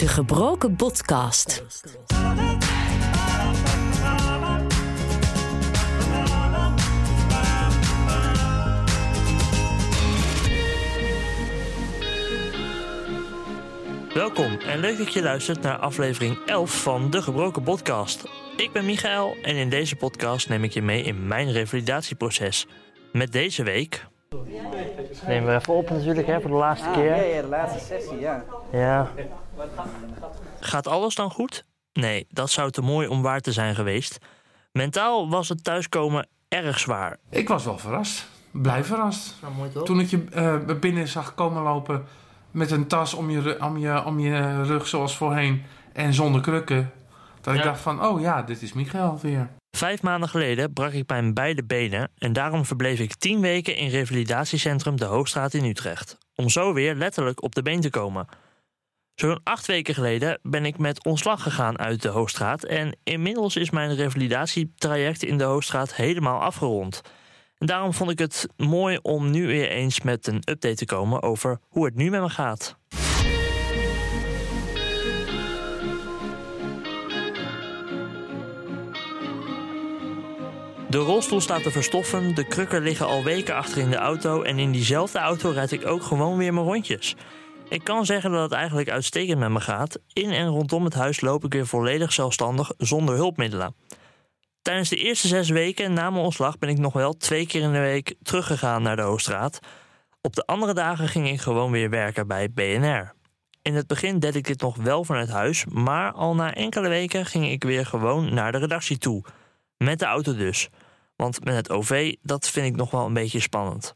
De Gebroken Podcast. Welkom en leuk dat je luistert naar aflevering 11 van De Gebroken Podcast. Ik ben Michael en in deze podcast neem ik je mee in mijn revalidatieproces. Met deze week. Nemen we even op natuurlijk hè, voor de laatste Ah, keer. ja, ja, de laatste sessie, ja. Ja. Gaat alles dan goed? Nee, dat zou te mooi om waar te zijn geweest. Mentaal was het thuiskomen erg zwaar. Ik was wel verrast. Blij verrast. Nou, mooi toch? Toen ik je eh, binnen zag komen lopen met een tas om je, om, je, om je rug zoals voorheen en zonder krukken. Dat ik dacht van, oh ja, dit is Michael weer. Vijf maanden geleden brak ik mijn beide benen en daarom verbleef ik tien weken in revalidatiecentrum De Hoogstraat in Utrecht. Om zo weer letterlijk op de been te komen. Zo'n acht weken geleden ben ik met ontslag gegaan uit De Hoogstraat en inmiddels is mijn revalidatietraject in De Hoogstraat helemaal afgerond. En daarom vond ik het mooi om nu weer eens met een update te komen over hoe het nu met me gaat. De rolstoel staat te verstoffen, de krukken liggen al weken achter in de auto en in diezelfde auto rijd ik ook gewoon weer mijn rondjes. Ik kan zeggen dat het eigenlijk uitstekend met me gaat. In en rondom het huis loop ik weer volledig zelfstandig zonder hulpmiddelen. Tijdens de eerste zes weken na mijn ontslag ben ik nog wel twee keer in de week teruggegaan naar de Hoogstraat. Op de andere dagen ging ik gewoon weer werken bij BNR. In het begin deed ik dit nog wel vanuit huis, maar al na enkele weken ging ik weer gewoon naar de redactie toe. Met de auto dus. Want met het OV, dat vind ik nog wel een beetje spannend.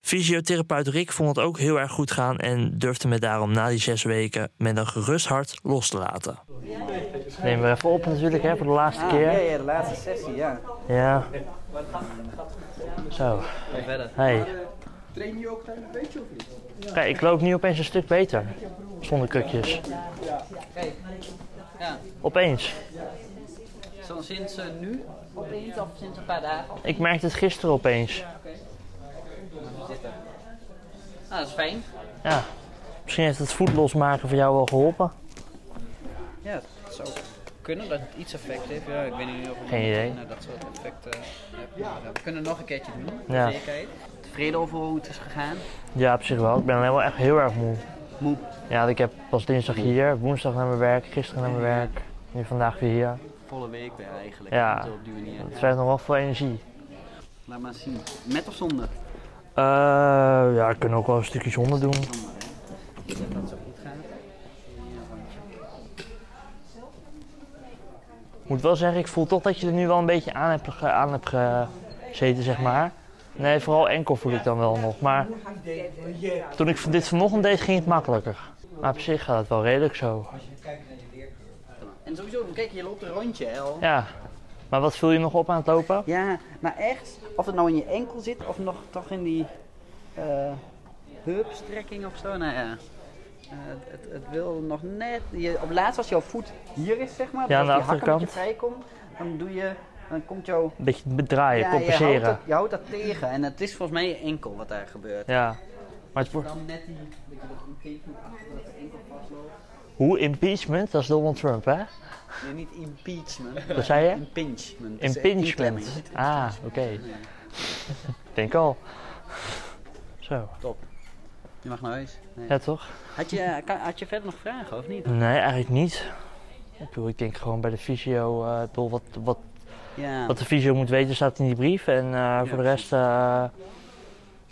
Fysiotherapeut Rick vond het ook heel erg goed gaan en durfde me daarom na die zes weken met een gerust hart los te laten. Nemen we even op natuurlijk hè, voor de laatste Ah, ja, ja, de laatste sessie, ja. Ja. Zo. Ga verder. Hey. Kijk, ik loop nu opeens een stuk beter. Zonder kukjes. Opeens. Zo sinds eh, nu opeens of sinds een paar dagen? Ik merkte het gisteren opeens. Ah, dat is fijn. Ja. Misschien heeft het voet losmaken voor jou wel geholpen. Ja, het zou kunnen dat het iets effect heeft. Ja, ik weet niet of het Geen idee. nou, dat soort effecten heeft. Maar, ja, we kunnen het nog een keertje doen, Ja. zekerheid. Tevreden over hoe het is gegaan? Ja, op zich wel. Ik ben alleen wel echt heel erg moe. Moe. Ja, ik heb pas dinsdag hier, woensdag naar mijn werk, gisteren naar mijn werk. Nu vandaag weer hier. Volle week weer eigenlijk. Ja. Op die manier. Het vergt nog wel veel energie. Laat maar zien. Met of zonder? Eh, ja, ik kan ook wel een stukje zonder doen. Zonder, hè. Dat dat zo goed gaat. Ik moet wel zeggen, ik voel toch dat je er nu wel een beetje aan hebt, aan hebt gezeten, zeg maar. Nee, vooral enkel voel ik dan wel nog. Maar toen ik dit vanochtend deed, ging het makkelijker. Maar op zich gaat het wel redelijk zo. En sowieso, kijk, je loopt een rondje, hè, al. Ja. Maar wat viel je nog op aan het lopen? Ja, maar echt, of het nou in je enkel zit of nog toch in die eh heupstrekking of zo, nou ja. Eh, het, het, wil nog net. Je, op laatst als jouw voet hier is, zeg maar, Ja, aan de als die hak een beetje achterkant. vrijkomt, dan doe je, dan komt jouw. Een beetje bedraaien, ja, je houdt, compenseren. dat, je houdt dat tegen en het is volgens mij je enkel wat daar gebeurt. Ja. Maar het wordt... Dan net die, dat je dat omgeving achter dat de enkel vastloopt. Hoe? Impeachment? Dat is Donald Trump, hè? Nee, niet impeachment. Wat zei je? Impingement. Eh. Impingement. Ah, oké. Ik denk al. Zo. Je mag naar huis. Nee. Ja, toch? Had, je, kan- had je verder nog vragen of niet? Nee, eigenlijk niet. Ik bedoel, ik denk gewoon bij de fysio, eh, ik bedoel, wat, wat, Ja. wat de fysio moet weten staat in die brief. En eh, voor de rest eh,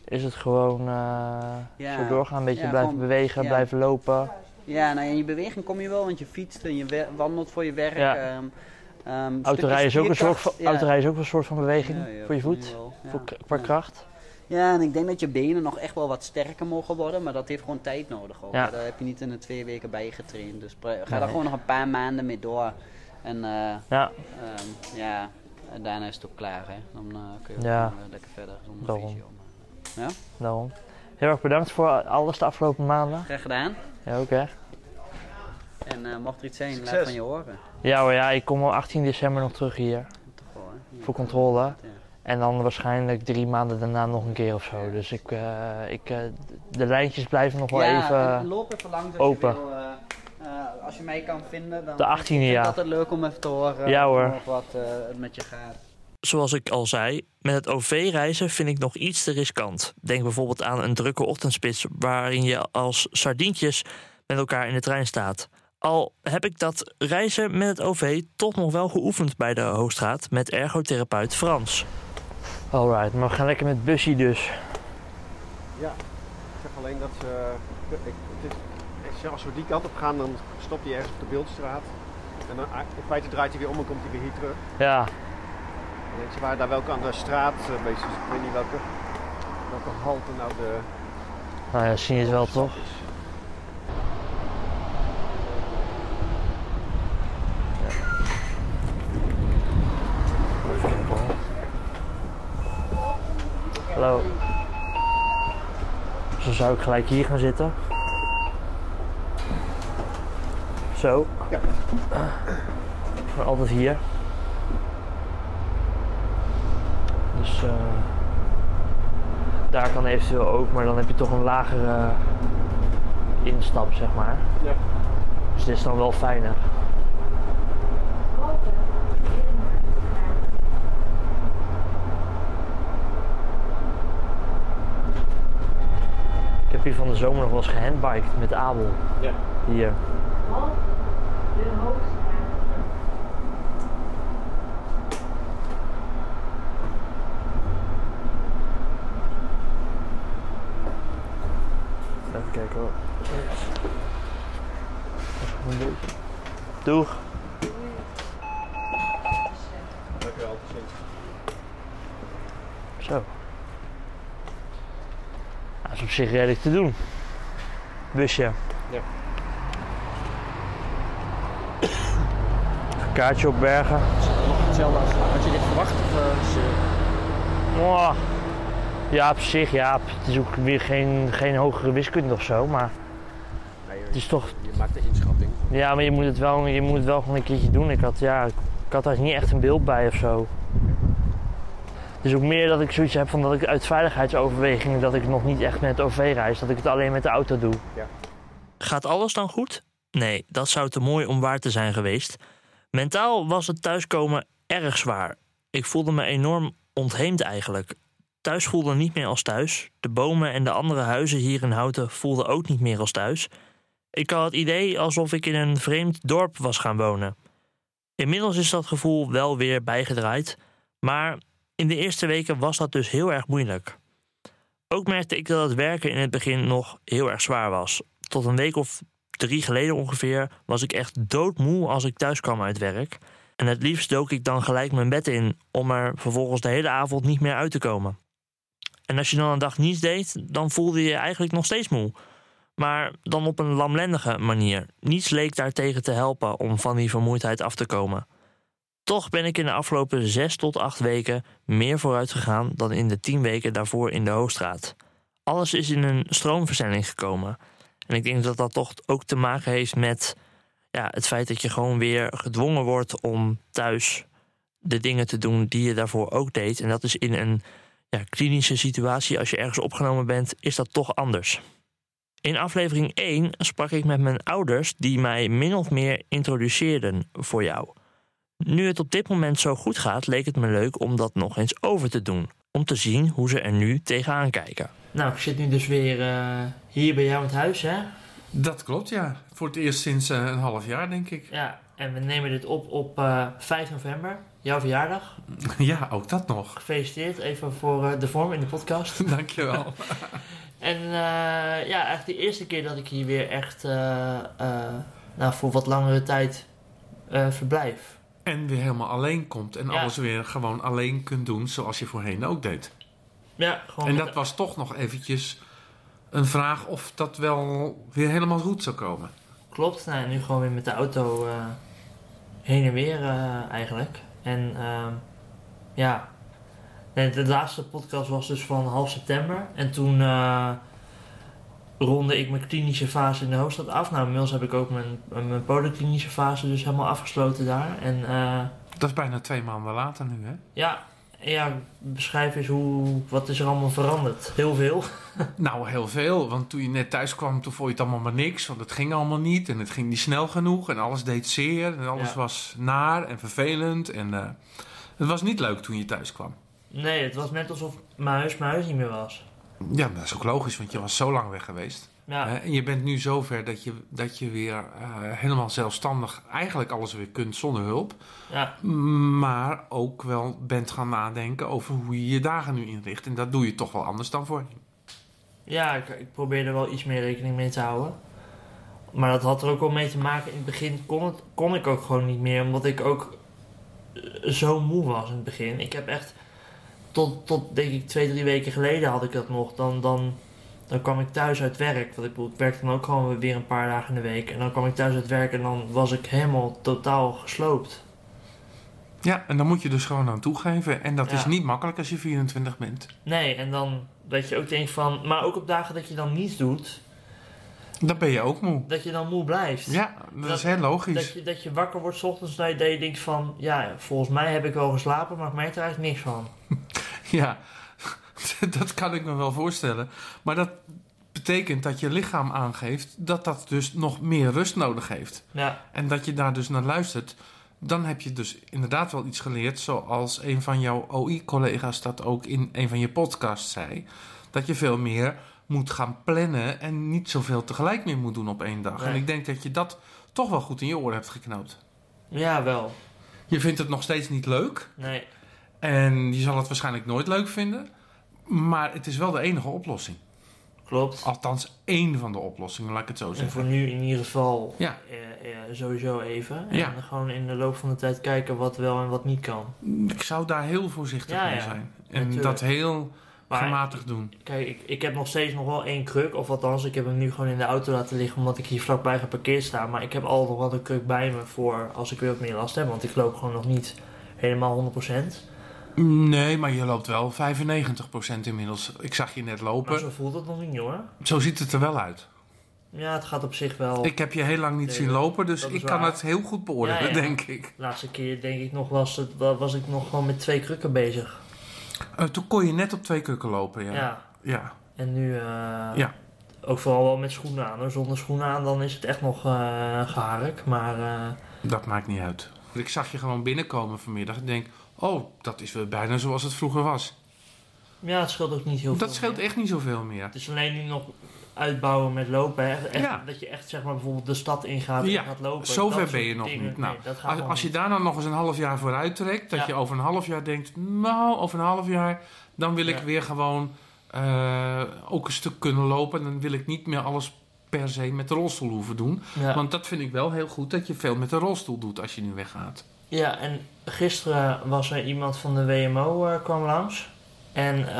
is het gewoon eh, Ja. zo doorgaan, een beetje blijven bewegen, blijven lopen. Ja, nou ja, in je beweging kom je wel, want je fietst en je wandelt voor je werk. Ja. ehm, ehm, Autorijden is, ook een soort van, ja. is ook een soort van beweging Ja, ja, voor je voet, ja. voor, qua Ja. kracht. Ja, en ik denk dat je benen nog echt wel wat sterker mogen worden, maar dat heeft gewoon tijd nodig. Ook. Ja. Daar heb je niet in de twee weken bij getraind. Dus ga Nee. daar gewoon nog een paar maanden mee door. En eh, Ja, ehm, ja, en daarna is het ook klaar. Hè. Dan eh, kun je Ja. gewoon, eh, lekker verder zonder Daarom. Maar- Ja, daarom. Heel erg bedankt voor alles de afgelopen maanden. graag gedaan. Ja, ook hè. En eh, mocht er iets zijn, laat van je horen. Ja hoor, ja, ik kom op 18 december nog terug hier Toch wel, hè? voor controle. Ja. En dan waarschijnlijk drie maanden daarna nog een keer of zo. Dus ik, eh, ik, eh, de lijntjes blijven nog wel ja, even... en loop even langs als open. je wil. eh, eh, als je mij kan vinden, dan De 18e, vind ik ja. het altijd leuk om even te horen Ja, hoor. nog wat eh, het met je gaat. Zoals ik al zei, met het OV-reizen vind ik nog iets te riskant. Denk bijvoorbeeld aan een drukke ochtendspits waarin je als sardientjes met elkaar in de trein staat. Al heb ik dat reizen met het OV toch nog wel geoefend bij de Hoogstraat met ergotherapeut Frans. Alright, maar we gaan lekker met busje dus. Ja, ik zeg alleen dat ze. Ik, het is, als we die kant op gaan, dan stopt hij ergens op de Beeldstraat. En dan, ah, in feite draait hij weer om en komt hij weer hier terug. Ja, ze waren daar welke aan de straat eh, bezig. Ik weet niet welke, welke halte nou de. nou ja, zien je het wel toch? Hallo. Zo zou ik gelijk hier gaan zitten. Zo. Ja. Voor altijd hier. Dus eh, daar kan eventueel ook, maar dan heb je toch een lagere instap, zeg maar. Ja. Dus dit is dan wel fijner. Ik heb hier van de zomer nog wel eens gehandbiked met Abel. Ja. Hier. Even kijken hoor. Even een beetje. Doeg. Tot ziens. Zo. Dat is op zich redelijk te doen. Busje. Ja. Even kaartje opbergen. Nog hetzelfde als had je dit verwacht? Of, eh, is, Mwah. Ja, op zich, ja. Het is ook weer geen, geen hogere wiskunde of zo, maar Nee, het is toch... je maakt de inschatting. Ja, maar je moet het wel, je moet het wel gewoon een keertje doen. Ik had, ja, ik had daar niet echt een beeld bij of zo. Het is ook meer dat ik zoiets heb van dat ik uit veiligheidsoverwegingen dat ik nog niet echt met OV reis, dat ik het alleen met de auto doe. Gaat alles dan goed? Nee, dat zou te mooi om waar te zijn geweest. Mentaal was het thuiskomen erg zwaar. Ik voelde me enorm ontheemd eigenlijk. Thuis voelde niet meer als thuis. De bomen en de andere huizen hier in Houten voelden ook niet meer als thuis. Ik had het idee alsof ik in een vreemd dorp was gaan wonen. Inmiddels is dat gevoel wel weer bijgedraaid, maar in de eerste weken was dat dus heel erg moeilijk. Ook merkte ik dat het werken in het begin nog heel erg zwaar was. Tot een week of drie geleden ongeveer was ik echt doodmoe als ik thuis kwam uit werk. En het liefst dook ik dan gelijk mijn bed in om er vervolgens de hele avond niet meer uit te komen. En als je dan een dag niets deed, dan voelde je je eigenlijk nog steeds moe. Maar dan op een lamlendige manier. Niets leek daartegen te helpen om van die vermoeidheid af te komen. Toch ben ik in de afgelopen zes tot acht weken meer vooruit gegaan dan in de tien weken daarvoor in de Hoogstraat. Alles is in een stroomversnelling gekomen. En ik denk dat dat toch ook te maken heeft met ja, het feit dat je gewoon weer gedwongen wordt om thuis de dingen te doen die je daarvoor ook deed. En dat is in een ja, klinische situatie, als je ergens opgenomen bent, is dat toch anders. In aflevering 1 sprak ik met mijn ouders die mij min of meer introduceerden voor jou. Nu het op dit moment zo goed gaat, leek het me leuk om dat nog eens over te doen. Om te zien hoe ze er nu tegenaan kijken. Nou, ik zit nu dus weer eh, hier bij jou in het huis, hè? Dat klopt, ja. Voor het eerst sinds eh, een half jaar, denk ik. Ja, en we nemen dit op op eh 5 november, jouw verjaardag. Ja, ook dat nog. Gefeliciteerd even voor eh, de vorm in de podcast. Dankjewel. En eh, ja, eigenlijk de eerste keer dat ik hier weer echt eh, nou, voor wat langere tijd verblijf. en weer helemaal alleen komt en Ja. alles weer gewoon alleen kunt doen zoals je voorheen ook deed. Ja, gewoon En dat was toch nog eventjes een vraag of dat wel weer helemaal goed zou komen. Klopt, nou, nu gewoon weer met de auto heen en weer eigenlijk. En ehm, ja, Nee, de laatste podcast was dus van half september. En toen eh, ronde ik mijn klinische fase in de hoofdstad af. Nou, inmiddels heb ik ook mijn, mijn polyklinische fase dus helemaal afgesloten daar. En eh, Dat is bijna twee maanden later nu, hè? ja, Ja, beschrijf eens hoe, wat is er allemaal veranderd? Heel veel. Nou, heel veel. Want toen je net thuis kwam, toen vond je het allemaal maar niks. Want het ging allemaal niet. En het ging niet snel genoeg. En alles deed zeer. En alles Ja. was naar en vervelend. En eh, het was niet leuk toen je thuis kwam. Nee, het was net alsof mijn huis mijn huis niet meer was. Ja, dat is ook logisch, want je was zo lang weg geweest. Ja, en je bent nu zover dat je, dat je weer eh, helemaal zelfstandig eigenlijk alles weer kunt zonder hulp. ja, Maar ook wel bent gaan nadenken over hoe je je dagen nu inricht. En dat doe je toch wel anders dan voorheen. ja ik, ik probeerde wel iets meer rekening mee te houden. Maar dat had er ook wel mee te maken. In het begin kon, het, kon ik ook gewoon niet meer, omdat ik ook eh, zo moe was in het begin. Ik heb echt, tot, tot denk ik twee, drie weken geleden had ik dat nog. Dan, dan, dan kwam ik thuis uit werk. Want ik, bedoel, ik werkte dan ook gewoon weer een paar dagen in de week. En dan kwam ik thuis uit werk en dan was ik helemaal totaal gesloopt. Ja, en dan moet je dus gewoon aan toegeven. En dat Ja. is niet makkelijk als je 24 bent. Nee, en dan dat je ook denkt van... Maar ook op dagen dat je dan niets doet, Dan ben je ook moe. dat je dan moe blijft. Ja, dat, Dat- is heel Dat logisch. je, dat je wakker wordt 's ochtends dat je, dat je denkt van... Ja, volgens mij heb ik wel geslapen, maar ik merk er eigenlijk niks van. Ja, dat kan ik me wel voorstellen. Maar dat betekent dat je lichaam aangeeft dat dat dus nog meer rust nodig heeft. Ja, En dat je daar dus naar luistert. Dan heb je dus inderdaad wel iets geleerd, zoals een van jouw OI-collega's dat ook in een van je podcasts zei. Dat je veel meer moet gaan plannen en niet zoveel tegelijk meer moet doen op één dag. Nee. En ik denk dat je dat toch wel goed in je oren hebt geknoopt. ja wel. Je vindt het nog steeds niet leuk. Nee, En je zal het waarschijnlijk nooit leuk vinden. Maar het is wel de enige oplossing. klopt. Althans, één van de oplossingen, laat ik het zo En zeggen. voor nu in ieder geval Ja. eh, eh, sowieso even. En Ja. gewoon in de loop van de tijd kijken wat wel en wat niet kan. Ik zou daar heel voorzichtig Ja, mee zijn. En Natuurlijk. dat heel Maar gematigd doen. Kijk, ik, ik heb nog steeds nog wel één kruk. Of althans, ik heb hem nu gewoon in de auto laten liggen omdat ik hier vlakbij geparkeerd sta. Maar ik heb altijd nog wel een kruk bij me voor als ik weer wat meer last heb. Want ik loop gewoon nog niet helemaal 100%. Nee, maar je loopt wel 95% inmiddels. Ik zag je net Maar lopen. zo voelt het nog niet hoor. Zo ziet het er wel uit. Ja, het gaat op zich wel. Ik heb je heel lang niet Nee, zien lopen, dus ik kan het heel goed beoordelen, Ja, ja. denk ik. De laatste keer denk ik nog was, het, wa- was ik nog gewoon met twee krukken bezig. Eh, toen kon je net op twee kukken lopen, ja. Ja. Ja. En nu eh, Ja. ook vooral wel met schoenen aan. hoor. Zonder schoenen aan dan is het echt nog eh gehark. Maar Dat maakt niet uit. Ik zag je gewoon binnenkomen vanmiddag en denk... Oh, dat is weer bijna zoals het vroeger was. ja, het scheelt ook niet heel veel. Dat scheelt meer. echt niet zoveel meer. Het is alleen nu nog uitbouwen met lopen. Hè. Echt, Ja. Dat je echt zeg maar bijvoorbeeld de stad ingaat Ja, en gaat lopen. Zover Dat ben je nog dingen. niet. Nou, Nee, dat als, als je daar dan nog eens een half jaar vooruit trekt... dat Ja. je over een half jaar denkt... Nou, over een half jaar... dan wil ik weer gewoon eh, ook een stuk kunnen lopen. En dan wil ik niet meer alles per se met de rolstoel hoeven doen. Want dat vind ik wel heel goed... dat je veel met de rolstoel doet als je nu weggaat. Ja, en gisteren was er iemand van de WMO eh, kwam langs. En eh,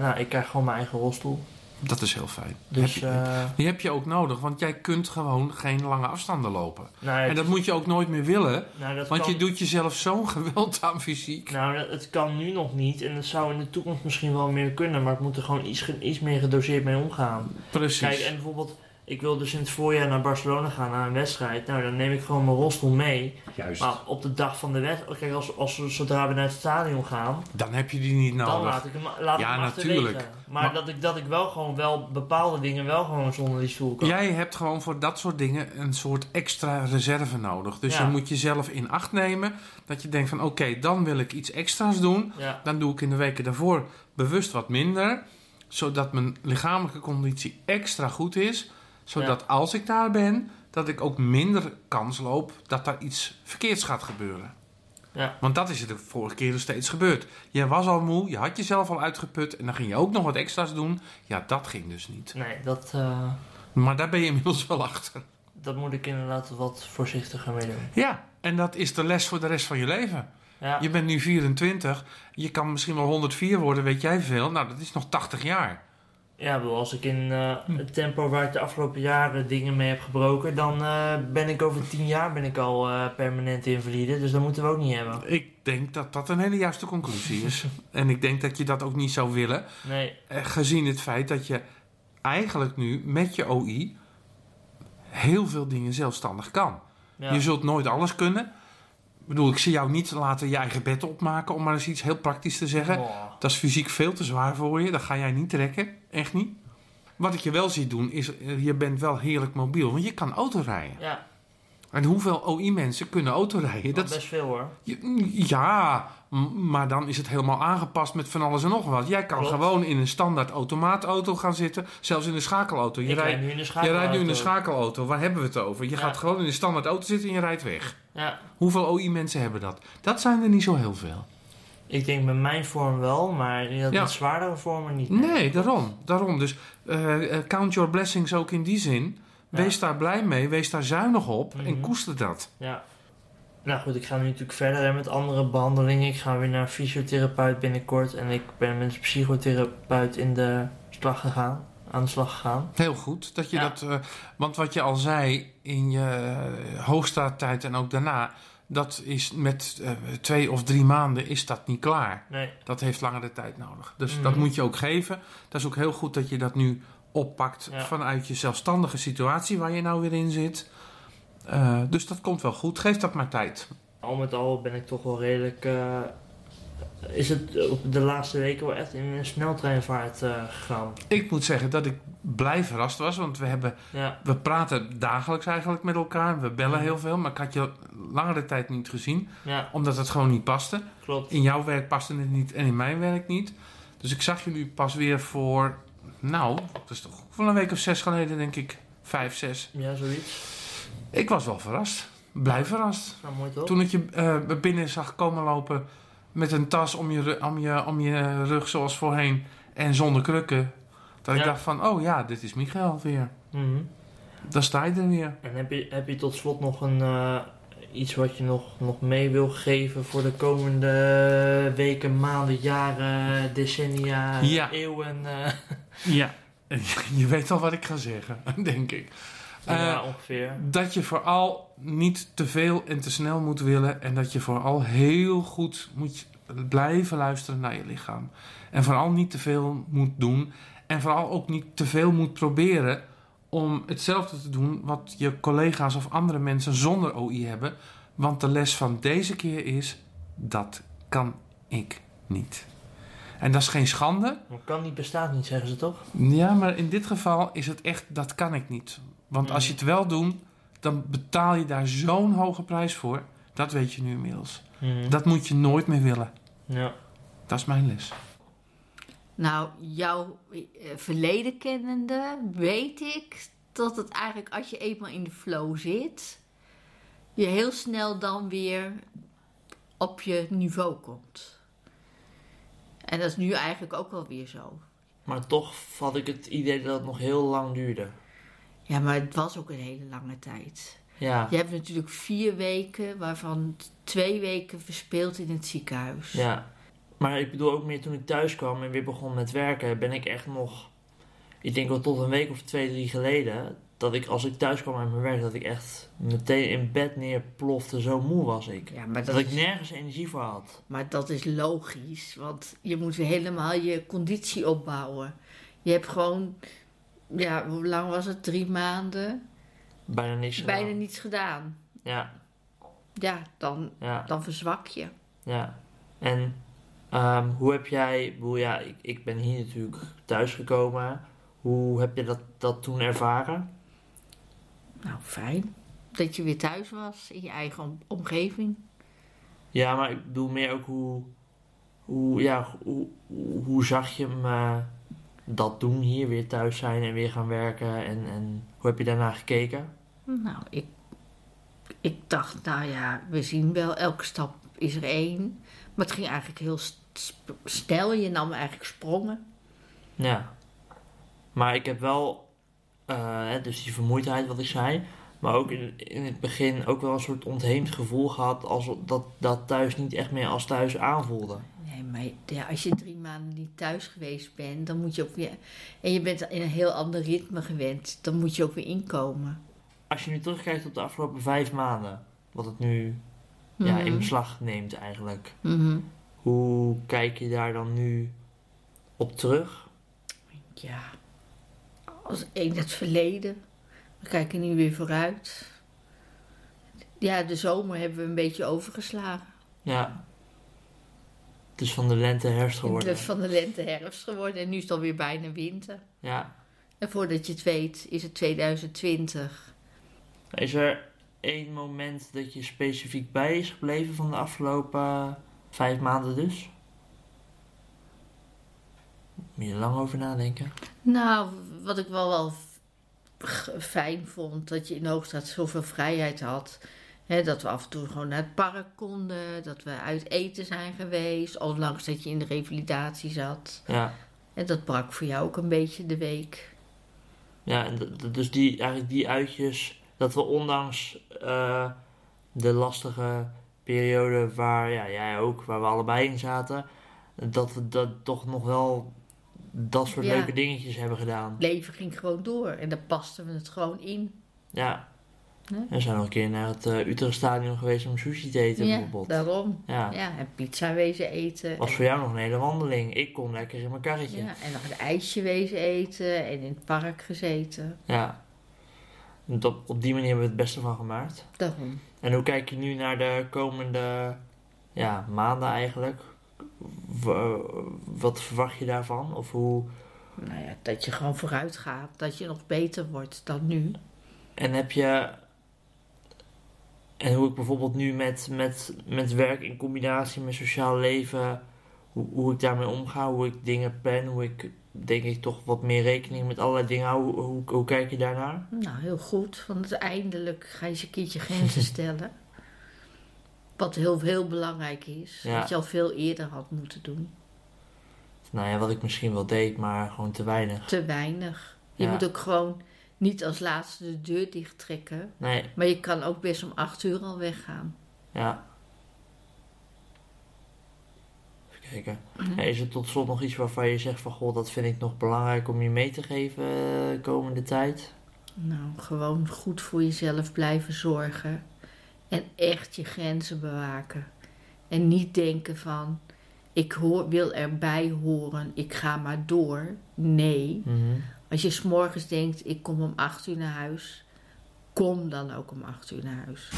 nou, ik krijg gewoon mijn eigen rolstoel. Dat is heel fijn. Dus heb je, eh, die heb je ook nodig, want jij kunt gewoon geen lange afstanden lopen. nou, En dat moet je ook nooit meer willen, nou, dat want kan, je doet jezelf zo'n geweld aan fysiek. Nou, dat- het kan nu nog niet. En het zou in de toekomst misschien wel meer kunnen. Maar ik moet er gewoon iets, iets meer gedoseerd mee omgaan. Precies. Kijk, en bijvoorbeeld, ik wil dus in het voorjaar naar Barcelona gaan, naar een wedstrijd. Nou, dan neem ik gewoon mijn rolstoel mee. Juist. Maar op de dag van de wedstrijd, kijk, als, als we, zodra we naar het stadion gaan, Dan heb je die niet dan nodig. laat ik hem, laat Ja, hem natuurlijk. Maar, Maar- dat, ik, dat ik wel gewoon wel bepaalde dingen wel gewoon zonder die stoel kan. Jij hebt gewoon voor dat soort dingen een soort extra reserve nodig. Dus Ja. je moet jezelf in acht nemen dat je denkt van oké, dan wil ik iets extra's doen. Ja, Dan doe ik in de weken daarvoor bewust wat minder. Zodat mijn lichamelijke conditie extra goed is. Zodat als ik daar ben, dat ik ook minder kans loop dat daar iets verkeerds gaat gebeuren. ja, Want dat is er de vorige keer nog steeds gebeurd. Je was al moe, je had jezelf al uitgeput en dan ging je ook nog wat extra's doen. Ja, dat ging dus niet. nee, dat, eh, Maar daar ben je inmiddels wel achter. dat moet ik inderdaad wat voorzichtiger mee doen. Ja, en dat is de les voor de rest van je leven. Ja, Je bent nu 24, je kan misschien wel 104 worden, weet jij veel. Nou, dat is nog 80 jaar. Ja, bedoel, als ik in eh, Hm. het tempo waar ik de afgelopen jaren dingen mee heb gebroken, dan eh, ben ik over tien jaar ben ik al eh, permanent invalide. Dus dat moeten we ook niet hebben. Ik denk dat dat een hele juiste conclusie is. en ik denk dat je dat ook niet zou willen. Nee, gezien het feit dat je eigenlijk nu met je OI heel veel dingen zelfstandig kan. ja. Je zult nooit alles kunnen. Ik bedoel, ik zie jou niet laten je eigen bed opmaken, om maar eens iets heel praktisch te zeggen. Oh. Dat is fysiek veel te zwaar voor je. Dat ga jij niet trekken. Echt niet. Wat ik je wel zie doen, is eh, je bent wel heerlijk mobiel. Want je kan auto rijden. Ja, En hoeveel OI-mensen kunnen auto rijden? dat Dat, best veel hoor. ja, m- maar dan is het helemaal aangepast met van alles en nog wat. Jij kan Klopt. gewoon in een standaard automaatauto gaan zitten. Zelfs in een schakelauto. Je, rijdt, nu in je schakelauto. rijdt nu in een schakelauto. Waar hebben we het over? Je Ja. gaat gewoon in een standaard auto zitten en je rijdt weg. Ja, Hoeveel OI-mensen hebben dat? Dat zijn er niet zo heel veel. ik denk met mijn vorm wel, maar in dat Ja. zwaardere vormen niet. Nee, daarom. daarom. Dus eh, eh, count your blessings ook in die zin. Ja. Wees daar blij mee, wees daar zuinig op en Mhm. koester dat. Ja. Nou goed, ik ga nu natuurlijk verder hè, met andere behandelingen. Ik ga weer naar fysiotherapeut binnenkort. En ik ben met een psychotherapeut in de slag gegaan. Aan de slag gegaan. Heel goed dat je Ja. dat. eh, want wat je al zei in je hoogstaattijd en ook daarna. Dat is met eh, twee of drie maanden is dat niet klaar. Nee, Dat heeft langere tijd nodig. Dus Mhm. dat moet je ook geven. Dat is ook heel goed dat je dat nu oppakt Ja. vanuit je zelfstandige situatie waar je nou weer in zit. Eh, dus dat komt wel goed. Geef dat maar tijd. al met al ben ik toch wel redelijk... eh, is het op de laatste weken wel echt in een sneltreinvaart eh, gegaan. Ik moet zeggen dat ik blij verrast was. Want we, hebben, Ja, we praten dagelijks eigenlijk met elkaar. We bellen Mhm. heel veel. Maar ik had je langere tijd niet gezien. ja, Omdat het gewoon niet paste. klopt. In jouw werk paste het niet en in mijn werk niet. Dus ik zag je nu pas weer voor... Nou, dat is toch van een week of zes geleden denk ik. Vijf, zes. Ja, zoiets. Ik was wel verrast. Blij verrast. Nou, mooi toch? Toen ik je eh, binnen zag komen lopen met een tas om je, om, je, om je rug zoals voorheen en zonder krukken. Dat ik dacht van, oh ja, dit is Michael weer. Mhm. Dan sta je er weer. En heb je, heb je tot slot nog een, eh, iets wat je nog, nog mee wil geven voor de komende weken, maanden, jaren, decennia, Ja. eeuwen? eh, Ja. Je weet al wat ik ga zeggen, denk ik. ja, Eh, ongeveer. dat je vooral niet te veel en te snel moet willen. En dat je vooral heel goed moet blijven luisteren naar je lichaam. En vooral niet te veel moet doen. En vooral ook niet te veel moet proberen om hetzelfde te doen wat je collega's of andere mensen zonder OI hebben. Want de les van deze keer is: dat kan ik niet. En dat is geen schande. Kan niet, bestaat niet, zeggen ze toch? Ja, maar in dit geval is het echt, dat kan ik niet. Want als je het wel doet, dan betaal je daar zo'n hoge prijs voor. Dat weet je nu inmiddels. Mhm. Dat moet je nooit meer willen. Ja. Dat is mijn les. Nou, jouw eh, verleden kennende weet ik dat het eigenlijk als je eenmaal in de flow zit, je heel snel dan weer op je niveau komt. En dat is nu eigenlijk ook wel weer zo. Maar toch had ik het idee dat het nog heel lang duurde. Ja, maar het was ook een hele lange tijd. Ja, Je hebt natuurlijk vier weken, waarvan twee weken verspeeld in het ziekenhuis. ja. Maar ik bedoel ook meer toen ik thuis kwam en weer begon met werken, ben ik echt nog... Ik denk wel tot een week of twee, drie geleden, dat ik als ik thuis kwam uit mijn werk, dat ik echt meteen in bed neerplofte, zo moe was ik. Ja, maar Dat dat, ik nergens energie voor had. maar dat is logisch, want je moet helemaal je conditie opbouwen. Je hebt gewoon, ja, hoe lang was het? Drie maanden? Bijna niks gedaan. Bijna niets gedaan. Ja, Ja, dan, ja, dan verzwak je. ja. En ehm, hoe heb jij... ik bedoel, ja, ik, ik ben hier natuurlijk thuisgekomen. Hoe heb je dat, dat toen ervaren? Nou, fijn. Dat je weer thuis was in je eigen om- omgeving. Ja, maar ik bedoel meer ook hoe... Hoe, ja, hoe, hoe, hoe zag je me dat doen hier, weer thuis zijn en weer gaan werken? En, en hoe heb je daarna gekeken? Nou, ik, ik dacht, nou ja, we zien wel, elke stap is er één. Maar het ging eigenlijk heel snel. Je nam eigenlijk sprongen. Ja. Maar ik heb wel, eh, dus die vermoeidheid wat ik zei, maar ook in, in het begin ook wel een soort ontheemd gevoel gehad als dat dat thuis niet echt meer als thuis aanvoelde. Nee, maar ja, als je drie maanden niet thuis geweest bent, dan moet je ook weer... En je bent in een heel ander ritme gewend. Dan moet je ook weer inkomen. Als je nu terugkijkt op de afgelopen vijf maanden, wat het nu ja, in Mhm. beslag neemt eigenlijk, Mhm. hoe kijk je daar dan nu op terug? Ja, als in het verleden. We kijken nu weer vooruit. Ja, de zomer hebben we een beetje overgeslagen. Ja. Het is van de lente herfst geworden. Het is van de lente herfst geworden en nu is het alweer bijna winter. Ja. En voordat je het weet is het 2020. Is er één moment dat je specifiek bij is gebleven van de afgelopen vijf maanden dus? Moet je er lang over nadenken? Nou, wat ik wel wel fijn vond, dat je in de Hoogstraat zoveel vrijheid had. Dat we af en toe gewoon naar het park konden, dat we uit eten zijn geweest, ondanks dat je in de revalidatie zat. Ja. En dat brak voor jou ook een beetje de week. Ja, en dus die, eigenlijk die uitjes, dat we ondanks eh, de lastige periode waar ja, jij ook, waar we allebei in zaten, dat we dat toch nog wel dat soort Ja. leuke dingetjes hebben gedaan. Het leven ging gewoon door en daar pasten we het gewoon in. Ja. Nee? We zijn nog een keer naar het eh Utrecht Stadion geweest om sushi te eten ja, bijvoorbeeld. daarom. Ja. Ja, en pizza wezen eten. Was voor jou nog een hele wandeling. Ik kon lekker in mijn karretje. Ja, en nog een ijsje wezen eten en in het park gezeten. Ja. En dat, op die manier hebben we het beste van gemaakt. Daarom. En hoe kijk je nu naar de komende ja, maanden eigenlijk? W- wat verwacht je daarvan? Of hoe... Nou ja, dat je gewoon vooruit gaat. Dat je nog beter wordt dan nu. En heb je... En hoe ik bijvoorbeeld nu met, met, met werk in combinatie met sociaal leven... Hoe, hoe ik daarmee omga, hoe ik dingen plan, hoe ik denk ik toch wat meer rekening met allerlei dingen hou. Hoe, hoe, hoe kijk je daarnaar? Nou, heel goed. Want eindelijk ga je eens een keertje grenzen stellen. Wat heel, heel belangrijk is. Ja. Wat je al veel eerder had moeten doen. Nou ja, wat ik misschien wel deed, maar gewoon te weinig. Te weinig. Je Ja. moet ook gewoon niet als laatste de deur dicht trekken. Nee, Maar je kan ook best om acht uur al weggaan. ja. Even kijken. Mhm. Is er tot slot nog iets waarvan je zegt van... Goh, dat vind ik nog belangrijk om je mee te geven de komende tijd? Nou, gewoon goed voor jezelf blijven zorgen. En echt je grenzen bewaken. En niet denken van, ik hoor, wil erbij horen, ik ga maar door. Nee, Mhm. Als je s'morgens denkt, ik kom om acht uur naar huis, kom dan ook om acht uur naar huis.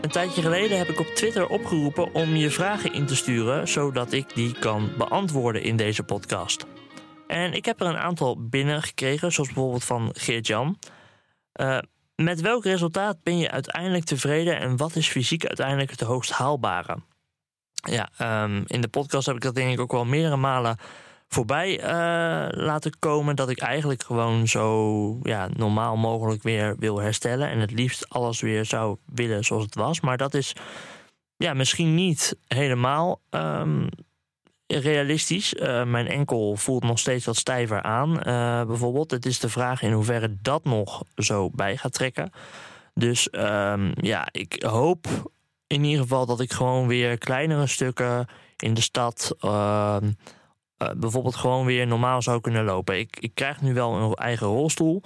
Een tijdje geleden heb ik op Twitter opgeroepen om je vragen in te sturen, zodat ik die kan beantwoorden in deze podcast. En ik heb er een aantal binnengekregen, zoals bijvoorbeeld van Geert-Jan. Eh, met welk resultaat ben je uiteindelijk tevreden en wat is fysiek uiteindelijk het hoogst haalbare? Ja, ehm, in de podcast heb ik dat denk ik ook wel meerdere malen voorbij eh, laten komen. Dat ik eigenlijk gewoon zo ja, normaal mogelijk weer wil herstellen. En het liefst alles weer zou willen zoals het was. Maar dat is ja, misschien niet helemaal ehm, realistisch. Eh, mijn enkel voelt nog steeds wat stijver aan. eh, bijvoorbeeld. Het is de vraag in hoeverre dat nog zo bij gaat trekken. Dus ehm, ja, ik hoop in ieder geval dat ik gewoon weer kleinere stukken in de stad. ehm, eh, bijvoorbeeld gewoon weer normaal zou kunnen lopen. Ik, ik krijg nu wel een eigen rolstoel.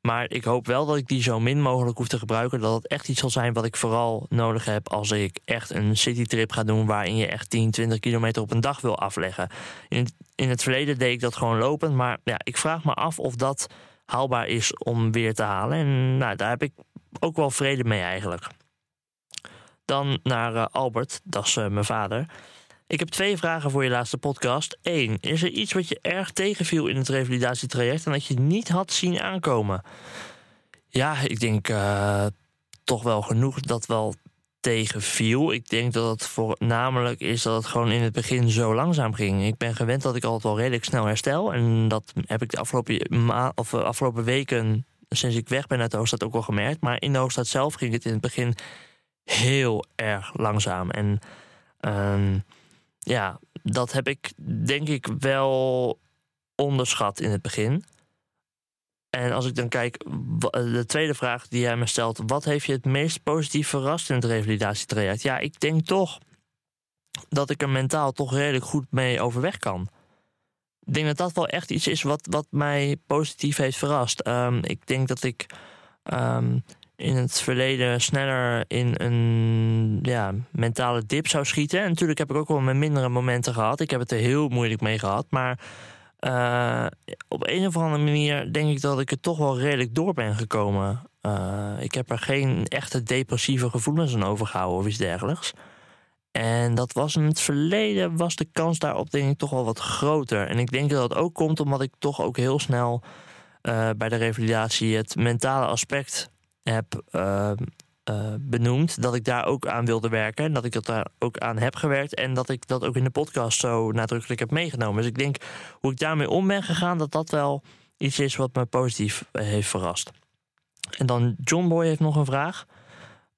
Maar ik hoop wel dat ik die zo min mogelijk hoef te gebruiken. Dat het echt iets zal zijn wat ik vooral nodig heb als ik echt een citytrip ga doen. waarin je echt 10, 20 kilometer op een dag wil afleggen. In in het verleden deed ik dat gewoon lopend. Maar ja, ik vraag me af of dat haalbaar is om weer te halen. En nou, daar heb ik ook wel vrede mee eigenlijk. Dan naar eh, Albert, dat is eh, mijn vader. Ik heb twee vragen voor je laatste podcast. Eén, is er iets wat je erg tegenviel in het revalidatietraject en dat je niet had zien aankomen? Ja, ik denk eh, toch wel genoeg dat wel tegenviel. Ik denk dat het voornamelijk is dat het gewoon in het begin zo langzaam ging. Ik ben gewend dat ik altijd wel redelijk snel herstel. En dat heb ik de afgelopen, ma of, eh, afgelopen weken, sinds ik weg ben uit de hoofdstad, ook wel gemerkt. Maar in de hoofdstad zelf ging het in het begin heel erg langzaam. En ehm, ja, dat heb ik denk ik wel onderschat in het begin. En als ik dan kijk, wa- de tweede vraag die jij me stelt: wat heeft je het meest positief verrast in het revalidatietraject? Ja, ik denk toch dat ik er mentaal toch redelijk goed mee overweg kan. Ik denk dat dat wel echt iets is wat, wat mij positief heeft verrast. Ehm, ik denk dat ik ehm, in het verleden sneller in een ja, mentale dip zou schieten. En natuurlijk heb ik ook wel mijn mindere momenten gehad. Ik heb het er heel moeilijk mee gehad. Maar eh, op een of andere manier denk ik dat ik er toch wel redelijk door ben gekomen. Eh, ik heb er geen echte depressieve gevoelens aan overgehouden of iets dergelijks. En dat was in het verleden, was de kans daarop denk ik toch wel wat groter. En ik denk dat dat ook komt omdat ik toch ook heel snel eh, bij de revalidatie het mentale aspect heb uh, benoemd. Dat ik daar ook aan wilde werken. En dat ik dat daar ook aan heb gewerkt. En dat ik dat ook in de podcast zo nadrukkelijk heb meegenomen. Dus ik denk hoe ik daarmee om ben gegaan, dat dat wel iets is wat me positief heeft verrast. En dan John Boy heeft nog een vraag.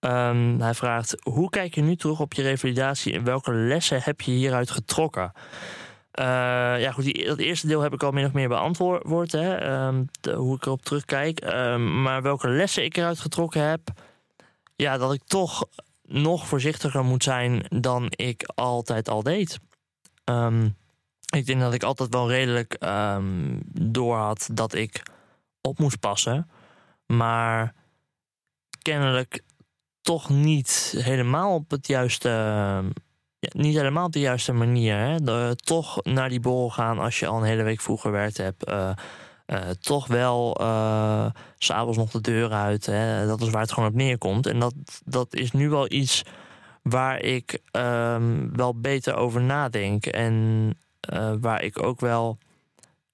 Um, hij vraagt: Hoe kijk je nu terug op je revalidatie en welke lessen heb je hieruit getrokken? Uh, ja, goed, dat eerste deel heb ik al min of meer beantwoord, hè, de, hoe ik erop terugkijk. Um, maar welke lessen ik eruit getrokken heb, ja, dat ik toch nog voorzichtiger moet zijn dan ik altijd al deed. ik denk dat ik altijd wel redelijk door had dat ik op moest passen. Maar kennelijk toch niet helemaal op het juiste. Niet helemaal de juiste manier. Hè? De, toch naar die borrel gaan als je al een hele week vroeg gewerkt hebt. Uh, uh, toch wel uh, s'avonds nog de deur uit. Hè? Dat is waar het gewoon op neerkomt. En dat, dat is nu wel iets waar ik um, wel beter over nadenk. En waar ik ook wel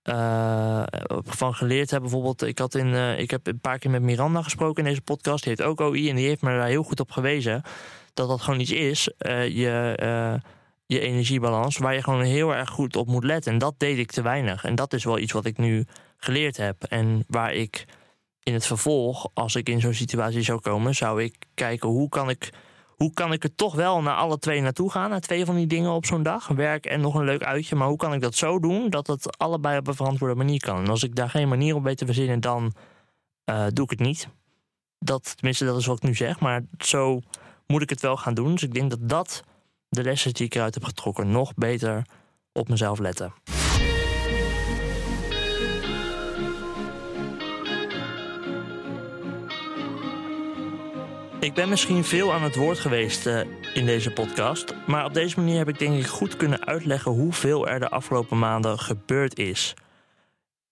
uh, van geleerd heb. Bijvoorbeeld, ik, had in, uh, ik heb een paar keer met Miranda gesproken in deze podcast. Die heeft ook OI en die heeft me daar heel goed op gewezen. Dat dat gewoon iets is, uh, je, je energiebalans, waar je gewoon heel erg goed op moet letten. En dat deed ik te weinig. En dat is wel iets wat ik nu geleerd heb. En waar ik in het vervolg, als ik in zo'n situatie zou komen, zou ik kijken hoe kan ik hoe kan ik er toch wel naar alle twee naartoe gaan? Naar twee van die dingen op zo'n dag. Werk en nog een leuk uitje. Maar hoe kan ik dat zo doen dat het allebei op een verantwoorde manier kan? En als ik daar geen manier op weet te verzinnen, dan uh, doe ik het niet. Dat, tenminste, dat is wat ik nu zeg. Maar zo moet ik het wel gaan doen. Dus ik denk dat dat de lessen die ik eruit heb getrokken nog beter op mezelf letten. Ik ben misschien veel aan het woord geweest uh, in deze podcast, maar op deze manier heb ik denk ik goed kunnen uitleggen hoeveel er de afgelopen maanden gebeurd is.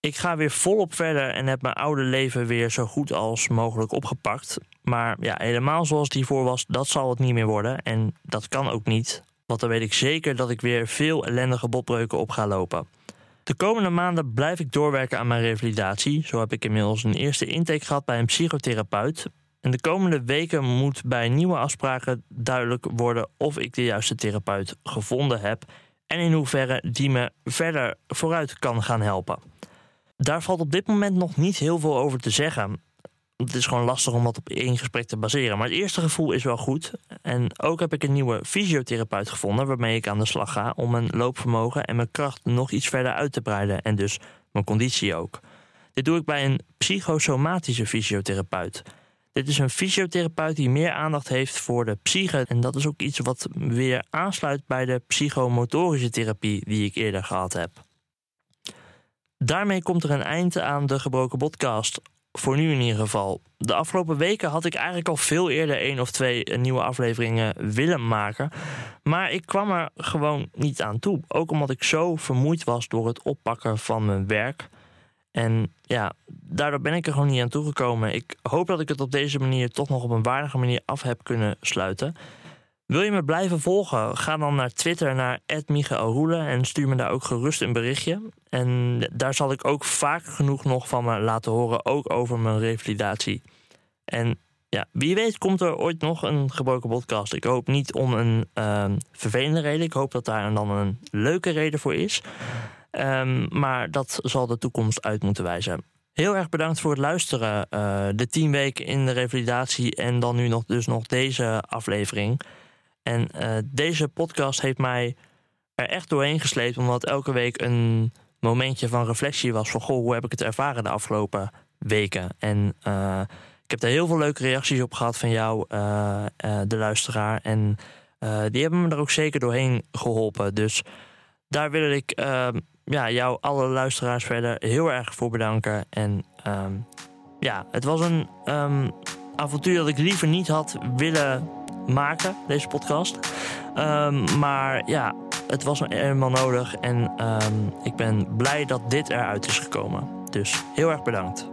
Ik ga weer volop verder en heb mijn oude leven weer zo goed als mogelijk opgepakt. Maar ja, helemaal zoals die voor was, dat zal het niet meer worden. En dat kan ook niet, want dan weet ik zeker dat ik weer veel ellendige botbreuken op ga lopen. De komende maanden blijf ik doorwerken aan mijn revalidatie. Zo heb ik inmiddels een eerste intake gehad bij een psychotherapeut. De komende weken moet bij nieuwe afspraken duidelijk worden of ik de juiste therapeut gevonden heb en in hoeverre die me verder vooruit kan gaan helpen. Daar valt op dit moment nog niet heel veel over te zeggen. Het is gewoon lastig om dat op één gesprek te baseren. Maar het eerste gevoel is wel goed. En ook heb ik een nieuwe fysiotherapeut gevonden waarmee ik aan de slag ga om mijn loopvermogen en mijn kracht nog iets verder uit te breiden. En dus mijn conditie ook. Dit doe ik bij een psychosomatische fysiotherapeut. Dit is een fysiotherapeut die meer aandacht heeft voor de psyche. En dat is ook iets wat weer aansluit bij de psychomotorische therapie die ik eerder gehad heb. Daarmee komt er een eind aan de gebroken podcast. Voor nu in ieder geval. De afgelopen weken had ik eigenlijk al veel eerder één of twee nieuwe afleveringen willen maken. Maar ik kwam er gewoon niet aan toe. Ook omdat ik zo vermoeid was door het oppakken van mijn werk. En ja, daardoor ben ik er gewoon niet aan toegekomen. Ik hoop dat ik het op deze manier toch nog op een waardige manier af heb kunnen sluiten. Wil je me blijven volgen? Ga dan naar Twitter naar Roelen en stuur me daar ook gerust een berichtje. En daar zal ik ook vaak genoeg nog van me laten horen, ook over mijn revalidatie. En ja, wie weet komt er ooit nog een gebroken podcast. Ik hoop niet om een uh, vervelende reden. Ik hoop dat daar dan een leuke reden voor is. Um, maar dat zal de toekomst uit moeten wijzen. Heel erg bedankt voor het luisteren. Uh, de tien weken in de revalidatie en dan nu nog, dus nog deze aflevering. En uh, deze podcast heeft mij er echt doorheen gesleept, omdat elke week een momentje van reflectie was van goh, hoe heb ik het ervaren de afgelopen weken. En uh, ik heb daar heel veel leuke reacties op gehad van jou, de luisteraar. En die hebben me er ook zeker doorheen geholpen. Dus daar wil ik ehm, ja, jou, alle luisteraars verder heel erg voor bedanken. En um, ja, het was een um, avontuur dat ik liever niet had willen maken, deze podcast. Ehm, maar ja, het was helemaal nodig en ehm, ik ben blij dat dit eruit is gekomen. Dus heel erg bedankt.